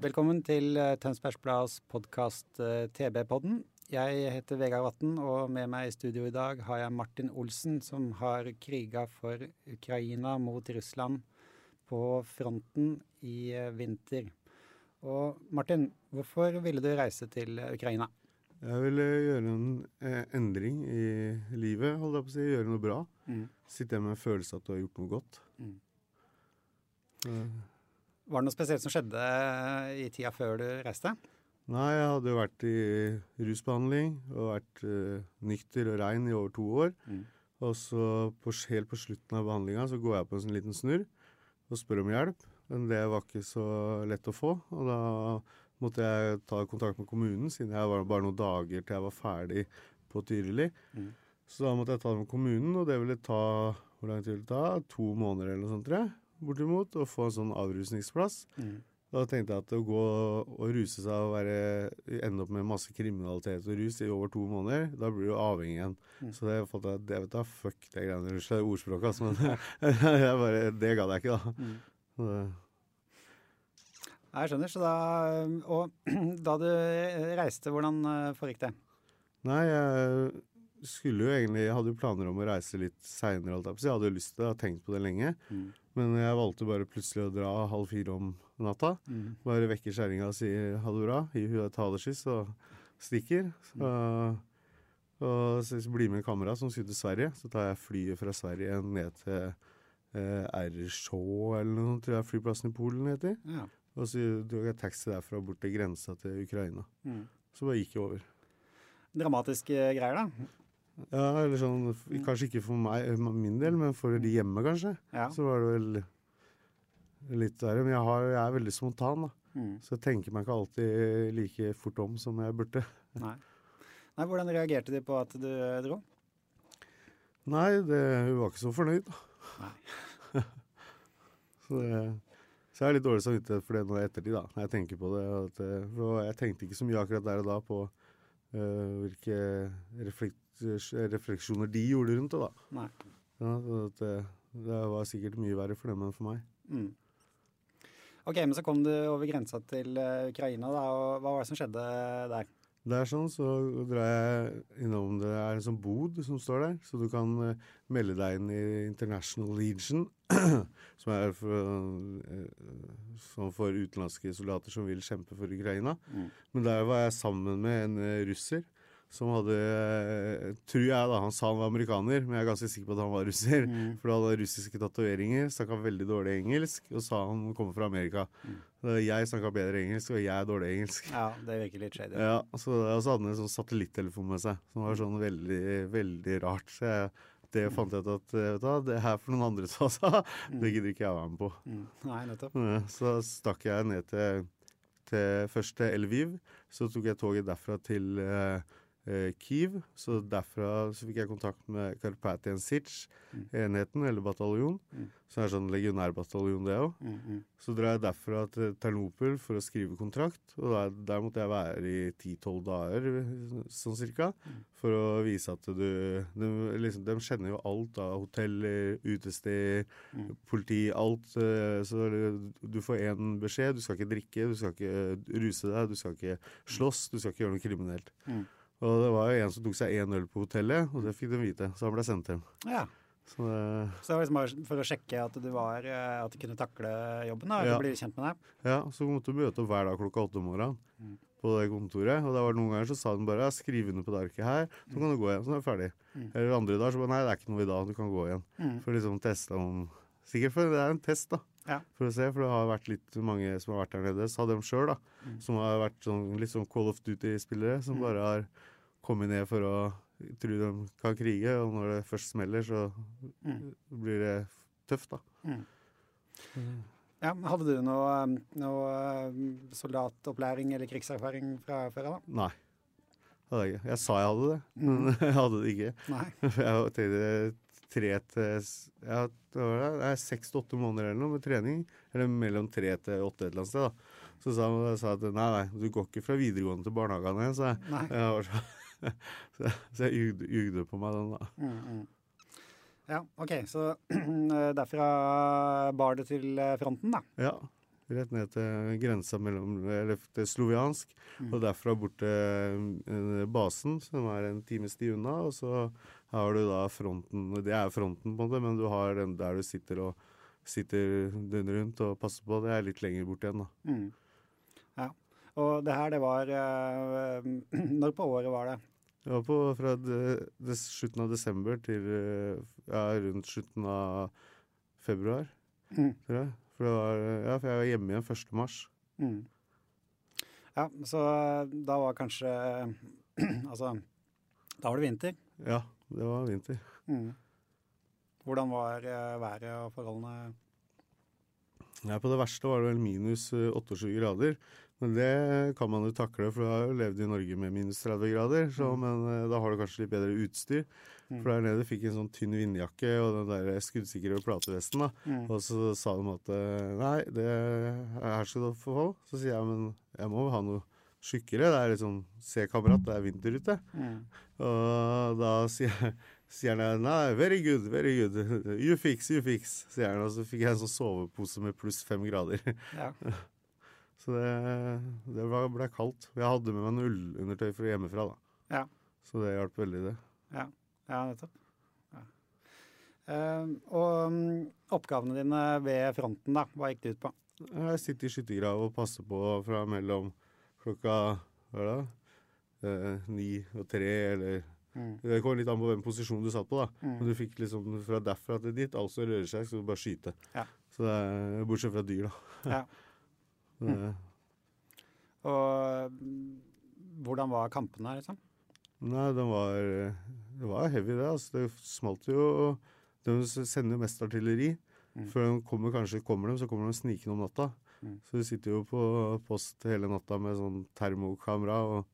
Velkommen til eh, Tønsbergs Blads podkast TB-podden. Jeg heter Vegard Vatn, og med meg i studio i dag har jeg Martin Olsen, som har kriga for Ukraina mot Russland på fronten i eh, vinter. Og Martin, hvorfor ville du reise til eh, Ukraina? Jeg ville gjøre en eh, endring i livet, holdt jeg på å si. Gjøre noe bra. Mm. Sitte med en følelse at du har gjort noe godt. Mm. Eh, Var det noe spesielt som skjedde i tida før du reiste? nei, jeg hadde jo vært i rusbehandling og vært uh, nykter og rein i over to år. Mm. Og så på, helt på slutten av behandlinga så går jeg på en sånn liten snurr og spør om hjelp. Men det var ikke så lett å få. Og da måtte jeg ta kontakt med kommunen, siden jeg var bare noen dager til jeg var ferdig på Tyrili. Mm. Så da måtte jeg ta det med kommunen, og det ville ta hvor lang tid ville det ta? To måneder eller noe sånt, tror jeg. Bortimot. Å få en sånn avrusningsplass. Mm. Da tenkte jeg at å gå og ruse seg og være, ende opp med masse kriminalitet og rus i over to måneder, da blir du avhengig igjen. Mm. Så det fant jeg, det vet du, fuck det greiene der. Er ordspråket, altså. Men bare, det gadd jeg ikke, da. Mm. Så Jeg skjønner. Så da, og da du reiste, hvordan eh, foregikk det? Nei, jeg skulle jo egentlig Jeg hadde jo planer om å reise litt seinere, så jeg hadde jo lyst til det, jeg har tenkt på det lenge. Mm. Men jeg valgte bare plutselig å dra halv fire om natta. Mm. Bare vekker kjerringa og sier ha det bra, gir henne et halekyss og stikker. Så, og så blir med en kamerat som skulle til Sverige. Så tar jeg flyet fra Sverige ned til eh, Ersjå eller noe sånt, tror jeg flyplassen i Polen heter. Ja. Og så tok jeg taxi derfra bort til grensa til Ukraina. Mm. Så bare gikk jeg over. Dramatiske greier, da. Ja, eller sånn, Kanskje ikke for meg, eh, min del, men for de hjemme, kanskje. Ja. Så var det vel litt verre. Men jeg, har, jeg er veldig spontan, da. Mm. Så jeg tenker meg ikke alltid like fort om som jeg burde. Nei. Nei. Hvordan reagerte de på at du dro? Nei, det, hun var ikke så fornøyd, da. Nei. så, det, så jeg er litt dårlig samvittighet for det nå i ettertid, da. Når jeg tenker på det. At, eh, for jeg tenkte ikke så mye akkurat der og da på uh, hvilke reflekt, refleksjoner de gjorde rundt det, da. Ja, det, eh, det var sikkert mye verre for dem enn for meg. Mm. Ok, men så kom du over grensa til eh, Ukraina, da, og hva var det som skjedde der? Det er sånn, så drar jeg innom det er en sånn bod som står der, så du kan eh, melde deg inn i International Legion, som er for, eh, sånn for utenlandske soldater som vil kjempe for Ukraina. Mm. Men der var jeg sammen med en eh, russer som hadde, eh, tror jeg da, han sa han var amerikaner, men jeg er ganske sikker på at han var russer. Mm. For han hadde russiske tatoveringer, snakka veldig dårlig engelsk, og sa han kommer fra Amerika. Mm. Jeg snakka bedre engelsk, og jeg er dårlig engelsk. Ja, det virker litt shady. Ja, og så hadde han en sånn satellittelefon med seg, som var sånn veldig, veldig rart. Så jeg, det fant jeg ut at eh, vet du det her for noen andre sa sa, det gidder ikke jeg være med på. Mm. Nei, nettopp. Så stakk jeg ned til, til første Elviv, så tok jeg toget derfra til eh, eh, Kiev. Så derfra så fikk jeg kontakt med Karpatien Sitch, enheten, eller bataljon. Mm. Så det er sånn legionærbataljon, det òg. Mm, mm. Så drar jeg derfra til Ternopel for å skrive kontrakt. Og der, der måtte jeg være i 10-12 dager, sånn cirka. For å vise at du De, liksom, de kjenner jo alt av hoteller, utesteder, Mm. politi, alt. eh, Så du får én beskjed. Du skal ikke drikke, du skal ikke ruse deg, du skal ikke slåss, du skal ikke gjøre noe kriminelt. Mm. Og det var jo en som tok seg én øl på hotellet, og det fikk de vite. Så han ble sendt hjem. Ja. Så det, Så det var liksom bare for å sjekke at du var eh, At du kunne takle jobben, da, Ja. eller bli kjent med deg? Ja, så måtte du møte opp hver dag klokka åtte om morgenen på det kontoret. Og det var noen ganger så sa de bare ja, skriv under på det arket her, så kan du gå igjen. Så er du ferdig. Eller andre dager så bare nei, det er ikke noe i dag, du kan gå igjen. Mm. For liksom teste om Sikkert for det er en test, da. Ja. For å se, for det har vært litt mange som har vært der nede, sa dem sjøl, da. Som har vært sånn, litt sånn Call of Duty-spillere, som bare har kommet ned for å tro de kan krige, og når det først smeller, så blir det tøft, da. Ja, Hadde du noe, noe eh, soldatopplæring eller krigserfaring fra før av? Nei. Hadde jeg. Jeg sa jeg hadde det, men jeg hadde det ikke. Nei. Jeg tenkte tre til ja, det var det, det er seks til åtte måneder eller noe med trening. Eller mellom tre til åtte et eller annet sted. da. Så sa han sa at nei, nei, du går ikke fra videregående til barnehagen igjen. Så jeg, Nei. jeg var så, så, så jeg jugde, på meg den, da. Mm, mm. Ja, OK. Så derfra bar det til eh, fronten, da. Ja. Rett ned til grensa mellom Eller til sloviansk. Mm. Og derfra bort til eh, basen, som er en times tid unna. Og så har du da fronten Det er fronten, på en måte, men du har den der du sitter og sitter døgnet rundt og passer på. Det er litt lenger bort igjen, da. Mm. Ja. Og det her, det var eh, Når på året var det? Det var på, fra de, de, slutten av desember til eh, ja, rundt slutten av februar, Mm. tror jeg. For, var, ja, for jeg var hjemme igjen 1. mars. Mm. Ja, så eh, da var kanskje Altså, da var det vinter. Ja, det var vinter. Mm. Hvordan var eh, været og forholdene? Ja, på det verste var det vel minus eh, 28 grader. Men det kan man jo takle, for du har jo levd i Norge med minus 30 grader. Så, Men eh, da har du kanskje litt bedre utstyr. For der nede fikk jeg en sånn tynn vindjakke og den der skuddsikre platevesten. da. Mm. Og så sa de at eh, nei, det her skal du få. Så sier jeg men jeg må ha noe tjukkere. Det er liksom Se, kamerat, det er vinter ute. Mm. Og da sier, sier han nei, very good, very good. You fix, you fix, sier han. Og så fikk jeg en sånn sovepose med pluss fem grader. Ja. Så det, det ble, ble kaldt. Jeg hadde med meg noe ullundertøy fra hjemmefra, da. Ja. Så det hjalp veldig, det. Ja, ja nettopp. Ja. Uh, og um, oppgavene dine ved fronten, da, hva gikk det ut på? Jeg sitter i skyttergrav og passer på fra mellom klokka hva er det? Eh, ni og tre, eller Mm. Det kom litt an på hvem posisjon du satt på, da. Mm. Men du fikk liksom fra derfra til dit, alt som rører seg, så du bare skyte. Ja. Så det er, Bortsett fra dyr, da. Ja. Det, Og mm, hvordan var kampene, liksom? Nei, den var Det var heavy, det. altså. Det smalt jo De sender jo mest artilleri. Mm. Før de kommer, kanskje kommer de, så kommer de snikende om natta. Mm. Så du sitter jo på post hele natta med sånn termokamera og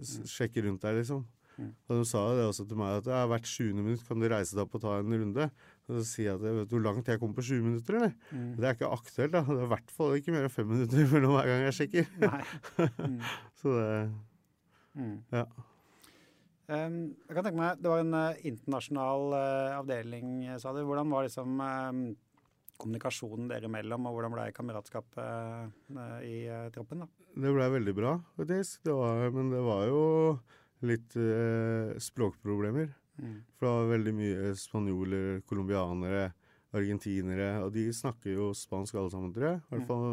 s- sjekker rundt der, liksom. Mm. Og de sa det også til meg at ja, hvert 20. minutt kan du reise deg opp og ta en runde. Og så sier jeg at vet du hvor langt jeg kom på 20 minutter, eller? Mm. Det er ikke aktuelt, da. Det er i hvert fall ikke mer enn fem minutter mellom hver gang jeg sjekker. Mm. Så det Mm. Ja. Um, jeg kan tenke meg, Det var en uh, internasjonal uh, avdeling, eh, sa du. Hvordan var liksom um, kommunikasjonen dere imellom, og hvordan ble kameratskapet uh, i troppen? da? Det ble veldig bra, faktisk. Det var, men det var jo litt språkproblemer. Mm. For det var veldig mye spanjoler, colombianere, argentinere, og de snakker jo spansk alle sammen, tror jeg. I hvert fall,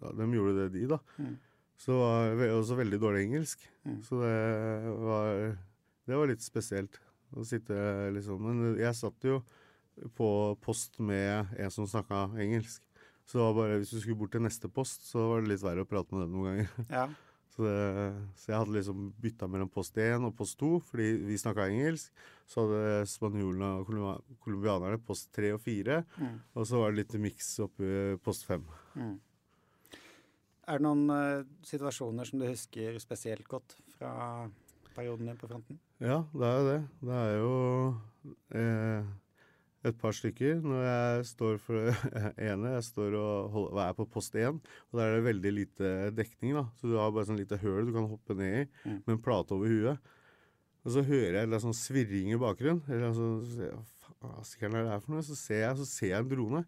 ja, de gjorde det, de, da. Mm. Så var også veldig dårlig engelsk. Mm. Så det var, det var litt spesielt å sitte liksom Men jeg satt jo på post med en som snakka engelsk. Så det var bare, hvis du skulle bort til neste post, så var det litt verre å prate med dem noen ganger. Ja. Så, jeg hadde liksom bytta mellom post 1 og post 2, fordi vi snakka engelsk. Så hadde spanjolene og colombi- colombianerne post 3 og 4. Mm. Og så var det litt miks oppi post 5. Mm. Er det noen uh, situasjoner som du husker spesielt godt fra perioden din på fronten? Ja, det er jo det. Det er jo eh, et par stykker. Når jeg står for det ene, jeg står og hold- er på post 1, og der er det veldig lite dekning. da. Så du har bare sånn lite høl du kan hoppe ned i Mm. med en plate over huet. Og så hører jeg en sånn svirring i bakgrunnen. Eller sånn, så ser jeg, hva er det her for noe? Så ser jeg, så ser jeg en drone.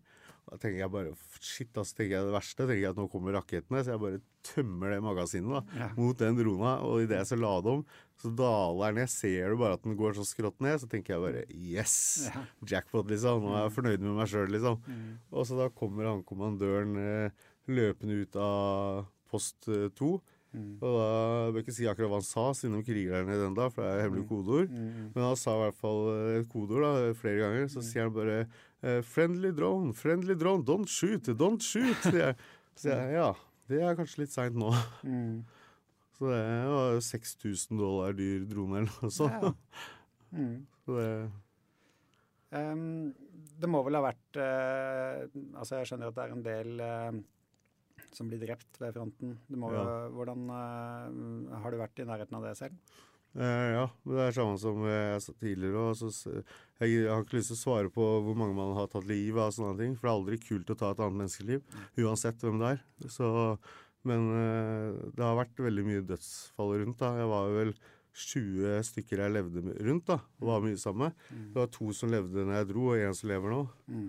Da tenker jeg bare shit, ass, tenker jeg det verste. tenker jeg at nå kommer rakettene. Så jeg bare tømmer det magasinet da, Ja. mot den drona. Og idet jeg så lader om, så daler den ned. Ser du bare at den går så skrått ned, så tenker jeg bare yes! Ja. Jackpot, liksom. Nå er jeg fornøyd med meg sjøl, liksom. Mm. Og så da kommer han kommandøren eh, løpende ut av post eh, to. Mm. Og da jeg bør ikke si akkurat hva han sa, siden de kriger der nede ennå, for det er hemmelige kodeord. Mm. Men han sa i hvert fall eh, et kodeord da, flere ganger. Så sier han bare 'Friendly drone, friendly drone, don't shoot, don't shoot'. sier jeg. Så jeg ja, det er kanskje litt seint nå. Mm. Så det var jo 6000 dollar dyr drone eller noe sånt. Ja. Mm. Så det, um, det må vel ha vært uh, Altså, jeg skjønner at det er en del uh, som blir drept ved fronten. Ja. Hvordan uh, Har du vært i nærheten av det selv? Eh, ja, men det er samme som jeg sa tidligere. Og så, jeg, jeg har ikke lyst til å svare på hvor mange man har tatt livet av, sånne ting, for det er aldri kult å ta et annet menneskeliv, uansett hvem det er. Så, men eh, det har vært veldig mye dødsfall rundt. da. Jeg var vel 20 stykker jeg levde med rundt, da, og var mye sammen med. Det var to som levde når jeg dro, og én som lever nå. Mm.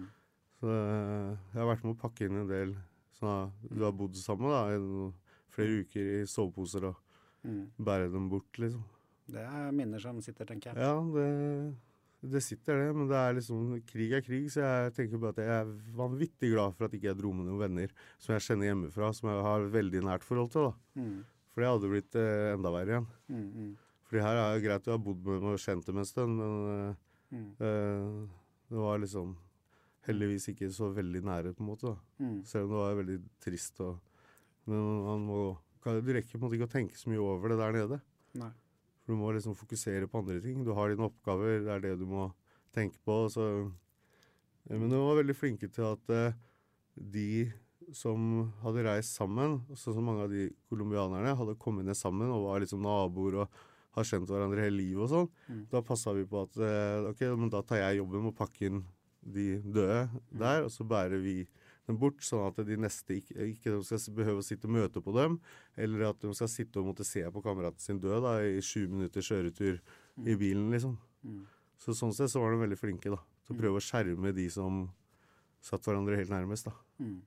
Så eh, jeg har vært med å pakke inn en del sånn, Du har bodd sammen da, i flere uker i soveposer og Mm. bære dem bort, liksom. Det er minner som sitter, tenker jeg. Ja, det, det sitter det, men det er liksom Krig er krig, så jeg tenker bare at jeg er vanvittig glad for at ikke jeg dro med noen venner som jeg kjenner hjemmefra, som jeg har veldig nært forhold til. da. Mm. For det hadde blitt eh, enda verre igjen. Mm, mm, Fordi her er det greit å ha bodd med dem og kjent dem en stund, men eh, mm, eh, det var liksom heldigvis ikke så veldig nære, på en måte. da. mm. Selv om det var veldig trist. Og, men man må, du rekker på en måte ikke å tenke så mye over det der nede. Nei. For du må liksom fokusere på andre ting. Du har dine oppgaver, det er det du må tenke på. Så. Men de var veldig flinke til at eh, de som hadde reist sammen, sånn som mange av de colombianerne, hadde kommet ned sammen og var liksom naboer og har kjent hverandre hele livet og sånn. Mm. Da passa vi på at eh, ok, men da tar jeg jobben med å pakke inn de døde der, og så bærer vi dem bort, sånn at de neste ikke, ikke de skal behøve å sitte og møte på dem, eller at de skal sitte og måtte se på kameraten sin dø da, i sju minutters kjøretur i bilen, liksom. Mm. Så sånn sett så var de veldig flinke da, til å prøve å skjerme de som satt hverandre helt nærmest. da. Mm.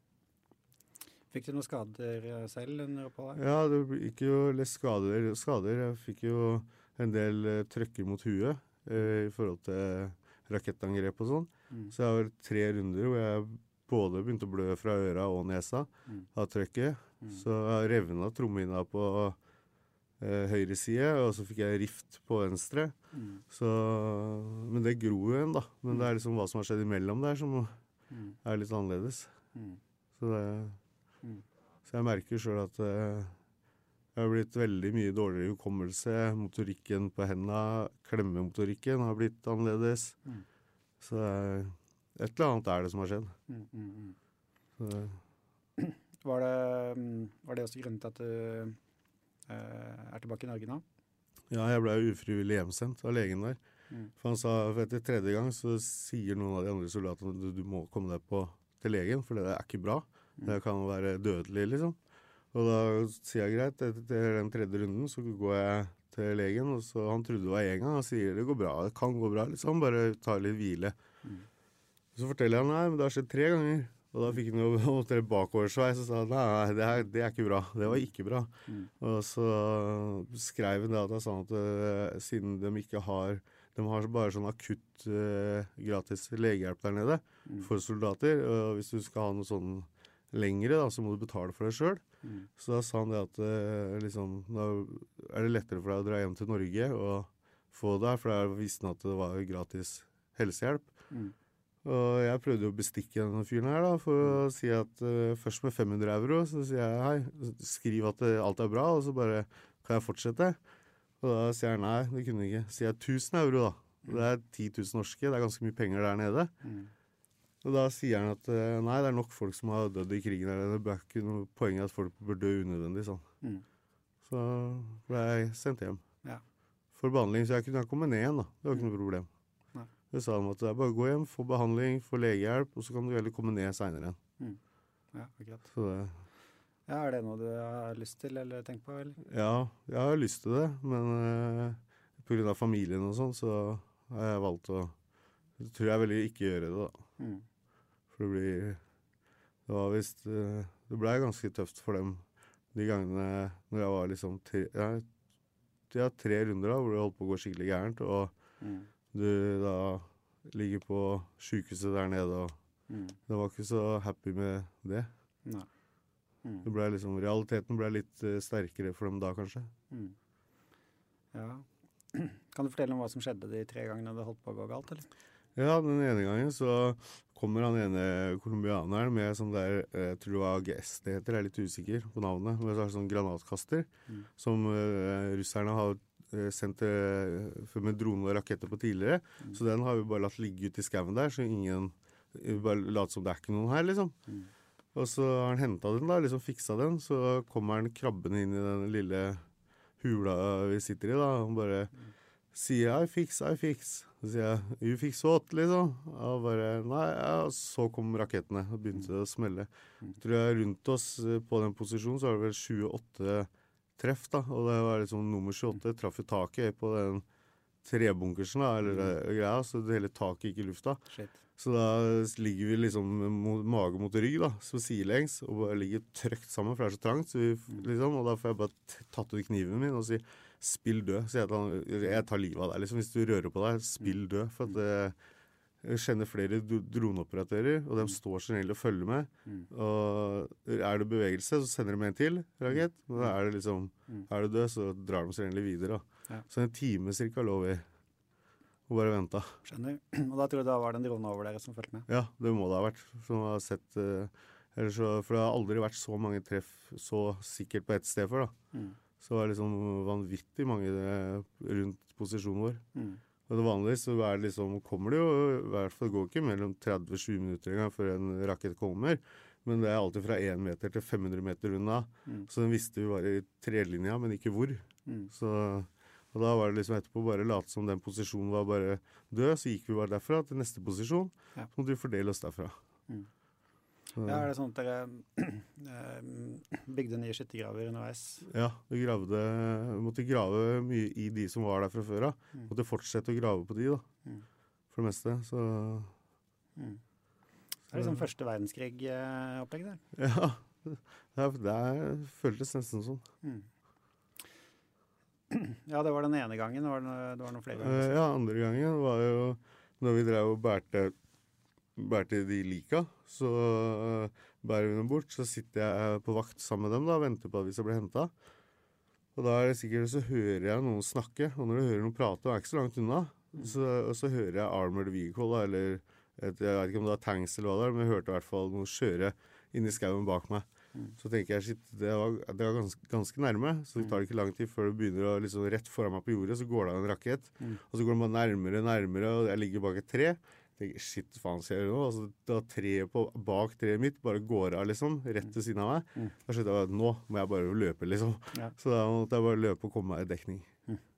Fikk du noen skader eh, selv under oppholdet? Ja, det gikk jo litt skader. skader. Jeg fikk jo en del uh, trøkker mot huet uh, i forhold til rakettangrep og sånn. Mm. Så jeg har tre runder hvor jeg både begynte å blø fra øra og nesa Mm. av trøkket. Mm. Så revna trommehinna på eh, høyre side, og så fikk jeg rift på venstre. Mm. Så, men det gror jo igjen, da. Men det er liksom hva som har skjedd imellom der, som Mm. er litt annerledes. Mm. Så, det, Mm. så jeg merker sjøl at eh, jeg har blitt veldig mye dårligere hukommelse. Motorikken på henda, klemmemotorikken har blitt annerledes. Mm. Så det er- et eller annet er det som har skjedd. Mm. Mm. Mm. Var, det, mm, var det også grunnen til at du eh, er tilbake i Norge nå? ja, jeg ble ufrivillig hjemsendt av legen der. Mm. For han sa for etter tredje gang så sier noen av de andre soldatene at du, du må komme deg på til legen, for det er ikke bra. Det kan være dødelig, liksom. Og da sier jeg greit, etter den tredje runden så går jeg til legen, og så han trodde det var én gang. Han sier det går bra, det kan gå bra, liksom. Bare ta litt hvile. Mm. Så forteller jeg nei, men det har skjedd tre ganger. Og da fikk han jo bakoversveis og sa nei, det, er, det er ikke bra. Det var ikke bra. Mm. Og så skrev han det at han sa at uh, siden de ikke har De har bare sånn akutt uh, gratis legehjelp der nede Mm. for soldater. Og hvis du skal ha noe sånn lengre, da, så må du betale for det sjøl. Mm. Så da sa han det at uh, liksom, da er det lettere for deg å dra hjem til Norge og få det her, for der visste han at det var gratis helsehjelp. Mm. Og jeg prøvde å bestikke denne fyren her, da, for å si at uh, først med 500 euro, så sier jeg hei, skriv at øh, alt er bra, og så bare kan jeg fortsette. Og da sier han nei, det kunne jeg ikke. Så sier jeg 1000 euro, da. Det er 10 000 norske, det er ganske mye penger der nede. Mm. Og da sier han at uh, nei, det er nok folk som har dødd i krigen der nede. Det er ikke noe poeng at folk bør dø unødvendig, sånn. Mm. Så ble jeg sendt hjem. Ja. For behandling, så jeg kunne kommet ned igjen, da. Det var ikke noe problem. Det sa de at det er bare å gå hjem, få behandling, få legehjelp, og så kan du heller komme ned seinere igjen. Ja, akkurat. Så det Ja, er det noe du har lyst til eller tenkt på, eller? Ja, jeg har lyst til det, men uh, pga. familien og sånn, så har jeg valgt å Jeg tror jeg velger ikke gjøre det, da. Mm. For det blir Det var visst uh, Det blei ganske tøft for dem de gangene når jeg var liksom tre, ja, tre runder da, hvor det holdt på å gå skikkelig gærent, og Mm. Du da ligger på sjukehuset der nede, og Mm. det var ikke så happy med det. Nei. Mm. det ble liksom, realiteten ble litt uh, sterkere for dem da, kanskje. Mm. Ja. Kan du fortelle om hva som skjedde de tre gangene det holdt på å gå galt, eller? Ja, den ene gangen så kommer han ene colombianeren med sånn der eh, Jeg tror det var GS det heter, jeg er litt usikker på navnet. Men så er det sånn granatkaster som uh, russerne har sendt eh, med drone og raketter på tidligere. Så den har vi bare latt ligge ute i skauen der, så ingen vi bare later som det er ikke noen her, liksom. Og så har han henta den, da, liksom fiksa den. Så kommer han krabbende inn i den lille hula vi sitter i, da. Og bare sier 'I fix, I fix'. Så sier jeg 'You fix what?' liksom. Og bare Nei, ja. Så kom rakettene og begynte det å smelle. Jeg tror jeg rundt oss eh, på den posisjonen så var det vel 28 treff, da. Og det var liksom nummer 28 traff jo taket på den trebunkersen, da, eller mm. greia, så det hele taket gikk i lufta. Shit. Så da ligger vi liksom mage mot rygg, da, som sidelengs, og bare ligger trøkt sammen, for det er så trangt. Så vi, liksom, og da får jeg bare tatt ut kniven min og si 'spill død'. Så jeg tar, jeg tar livet av deg, liksom. Hvis du rører på deg, spill død. For at eh, jeg kjenner flere dro- droneoperatører, og de står som regel og følger med. Og er det bevegelse, så sender de en til rakett. Men er det liksom Er du død, så drar de som regel videre. Ja. Så en time cirka lå vi og bare venta. Skjønner. Og da tror jeg da var det en drone over dere som fulgte med. Ja, det må det ha vært. Som har sett eller så, For det har aldri vært så mange treff så sikkert på ett sted før. da. Mm. Så det var liksom vanvittig mange eh, rundt posisjonen vår. Mm. Og det så er det liksom, kommer det jo i hvert fall går ikke mellom 30-20 minutter engang før en rakett kommer. Men det er alltid fra 1 meter til 500 meter unna. Mm. Så den visste vi var i trelinja, men ikke hvor. Mm. Så, og da var det liksom etterpå bare late som den posisjonen var bare død. Så gikk vi bare derfra til neste posisjon. Ja. Så måtte vi fordele oss derfra. Mm. Så, Ja, er det sånn at dere eh, bygde nye skyttergraver underveis? ja, vi gravde Vi måtte grave mye i de som var der fra før av. Mm. Måtte fortsette å grave på de, da. Mm. For det meste. Så Mm. Det er liksom første verdenskrig-opplegg der. ja. Det, det føltes nesten sånn. Mm. Ja, det var den ene gangen. Var det, det var noen flere Eh, ganger? ja, andre gangen var jo når vi drev og bærte, bærte de lika. Så eh, bærer vi dem bort. Så sitter jeg på vakt sammen med dem da, og venter på at vi skal bli henta. Og da er det sikkert så hører jeg noen snakke, og når du hører noen prate, og er ikke så langt unna, så, og så hører jeg Armored Vehicle, da, eller et, jeg vet ikke om det var tanks eller hva det er, men jeg hørte i hvert fall noe kjøre inni skauen bak meg. Så tenker jeg shit, det var, det var ganske, ganske nærme, så det tar ikke lang tid før det begynner å liksom rett foran meg på jordet, så går det av en rakett. Og så går den bare nærmere, nærmere, og jeg ligger bak et tre. Tenker shit, faen skjer det nå? Altså, da treet på, bak treet mitt bare går av, liksom, rett ved siden av meg. Da skjønte jeg at nå må jeg bare løpe, liksom. Ja. Så da måtte jeg bare løpe og komme meg i dekning.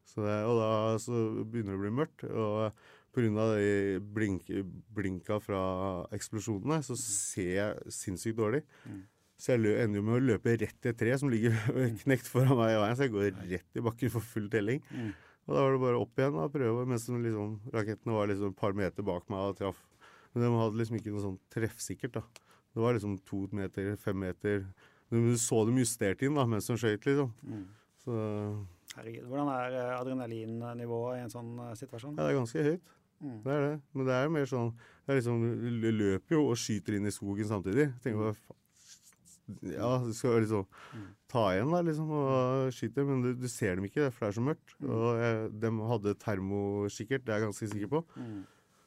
Så det, og da så begynner det å bli mørkt. Og pga. de blink, blinka fra eksplosjonene, så ser jeg sinnssykt dårlig. Så jeg ender jo med å løpe rett til et tre som ligger knekt foran meg i veien. Så jeg går rett i bakken for full telling. Og da var det bare opp igjen og prøve, mens liksom, rakettene var liksom et par meter bak meg og traff. Men de hadde liksom ikke noe sånn treffsikkert. da. Det var liksom to meter, fem meter. Du så dem justert inn da, mens de skøyt, liksom. Så Herregud. Hvordan er eh, adrenalinnivået i en sånn eh, situasjon? ja, det er ganske høyt. Mm. Det er det. Men det er mer sånn det er liksom, Du løper jo og skyter inn i skogen samtidig. Tenker på, faen Ja, du skal liksom ta igjen, da, liksom, og skyte. Men du, du ser dem ikke, for det er så mørkt. Og jeg, de hadde termokikkert, det er jeg ganske sikker på. Mm.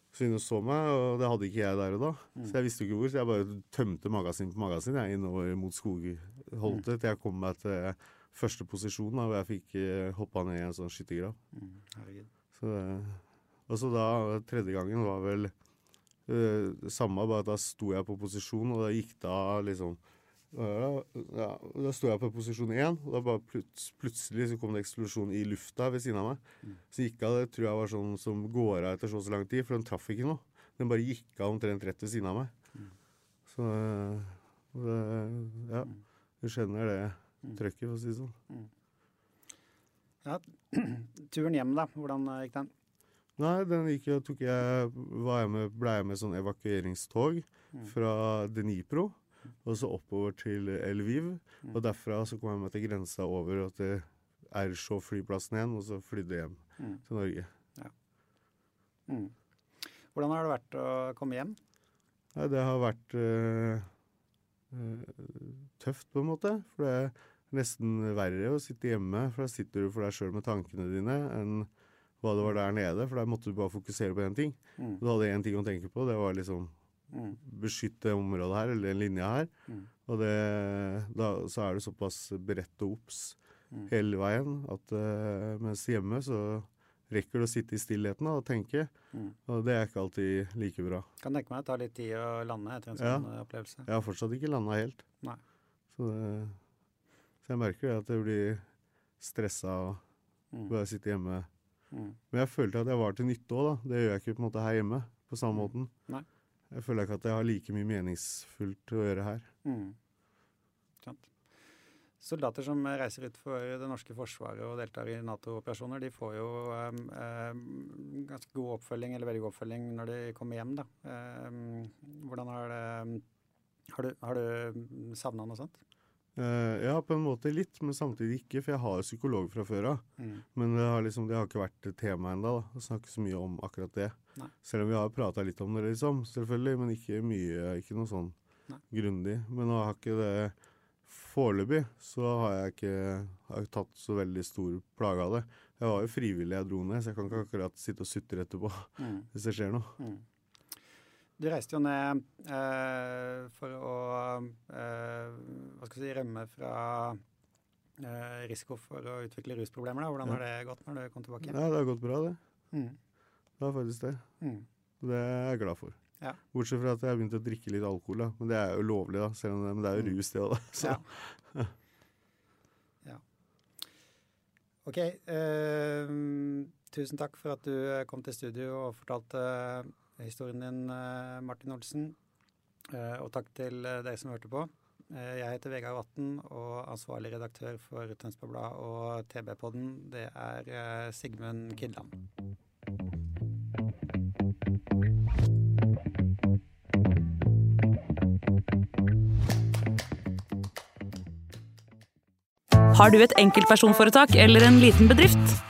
Så hun så meg, og det hadde ikke jeg der og da. Så jeg visste jo ikke hvor, så jeg bare tømte magasin på magasin jeg, innover mot skogholtet til jeg kom meg til første posisjon, da, hvor jeg fikk eh, hoppa ned i en sånn skyttergrav. Mm. Så, og så da, tredje gangen var vel eh, det samme, bare at da sto jeg på posisjon, og da gikk det av liksom ja, Da sto jeg på posisjon én, og da bare plut, plutselig så kom det eksplosjon i lufta ved siden av meg. Så gikk av det tror jeg var sånn som går av etter så og så lang tid, for den traff ikke noe. Den bare gikk av omtrent rett ved siden av meg. Så eh, det, ja, du skjønner det trøkket, for å si det sånn. Ja, turen hjem, da. Hvordan gikk den? Nei, den gikk jo, tok jeg, var jeg med, ble jeg med sånn evakueringstog fra Dnipro, og så oppover til Lviv. Og derfra så kom jeg meg til grensa over og til Airshow-flyplassen igjen, og så flydde hjem til Norge. Mm. Hvordan har det vært å komme hjem? Nei, det har vært øh, øh, tøft, på en måte. For det er nesten verre å sitte hjemme, for da sitter du for deg sjøl med tankene dine, enn hva det var der nede. For der måtte du bare fokusere på én ting. Mm. Du hadde én ting å tenke på, det var liksom Mm. Beskytte området her, eller den linja her. Mm. Og det, da, så er det såpass beredt og obs Mm. hele veien at uh, mens hjemme så rekker du å sitte i stillheten og tenke. Mm. Og det er ikke alltid like bra. Kan tenke meg det tar litt tid å lande etter en sånn ja. opplevelse. Jeg har fortsatt ikke landa helt. Nei. Så, det, så jeg merker det at jeg blir stressa og Mm. bare sitter hjemme. Mm. Men jeg følte at jeg var til nytte òg, da. Det gjør jeg ikke på en måte her hjemme på samme måten. Nei. Jeg føler ikke at jeg har like mye meningsfullt å gjøre her. Mm. Sant. Soldater som reiser ut for det norske forsvaret og deltar i Nato-operasjoner, de får jo um, um, ganske god oppfølging, eller veldig god oppfølging, når de kommer hjem. da. Um, hvordan har det Har du, har du savna noe sånt? Eh, ja, på en måte litt, men samtidig ikke, for jeg har jo psykolog fra før av. Mm. Men det har liksom, det har ikke vært tema ennå, å snakke så mye om akkurat det. Nei. Selv om vi har prata litt om det, liksom, selvfølgelig, men ikke mye, ikke noe sånn Nei. grundig. Men nå har ikke det Foreløpig så har jeg ikke har jeg tatt så veldig stor plage av det. Jeg var jo frivillig jeg dro ned, så jeg kan ikke akkurat sitte og sutre etterpå Mm. hvis det skjer noe. Mm. Du reiste jo ned eh, for å eh, hva skal jeg si, rømme fra eh, risiko for å utvikle rusproblemer. Da. Hvordan har det gått når du kom tilbake? Ja, det har gått bra, det. Mm. Det har faktisk det. Mm. Det er jeg glad for. Ja. Bortsett fra at jeg har begynt å drikke litt alkohol, da. Men det er jo lovlig, da. Selv om det, men det er jo Mm. rus, det òg, da. Så. Ja. ja. OK. eh, tusen takk for at du kom til studio og fortalte eh, historien din, eh, Martin Olsen. Eh, og takk til deg som hørte på. Eh, jeg heter Vegard Vatn, og ansvarlig redaktør for Tønsberg Blad og TB-podden, det er eh, Sigmund Kidland. Har du et enkeltpersonforetak eller en liten bedrift?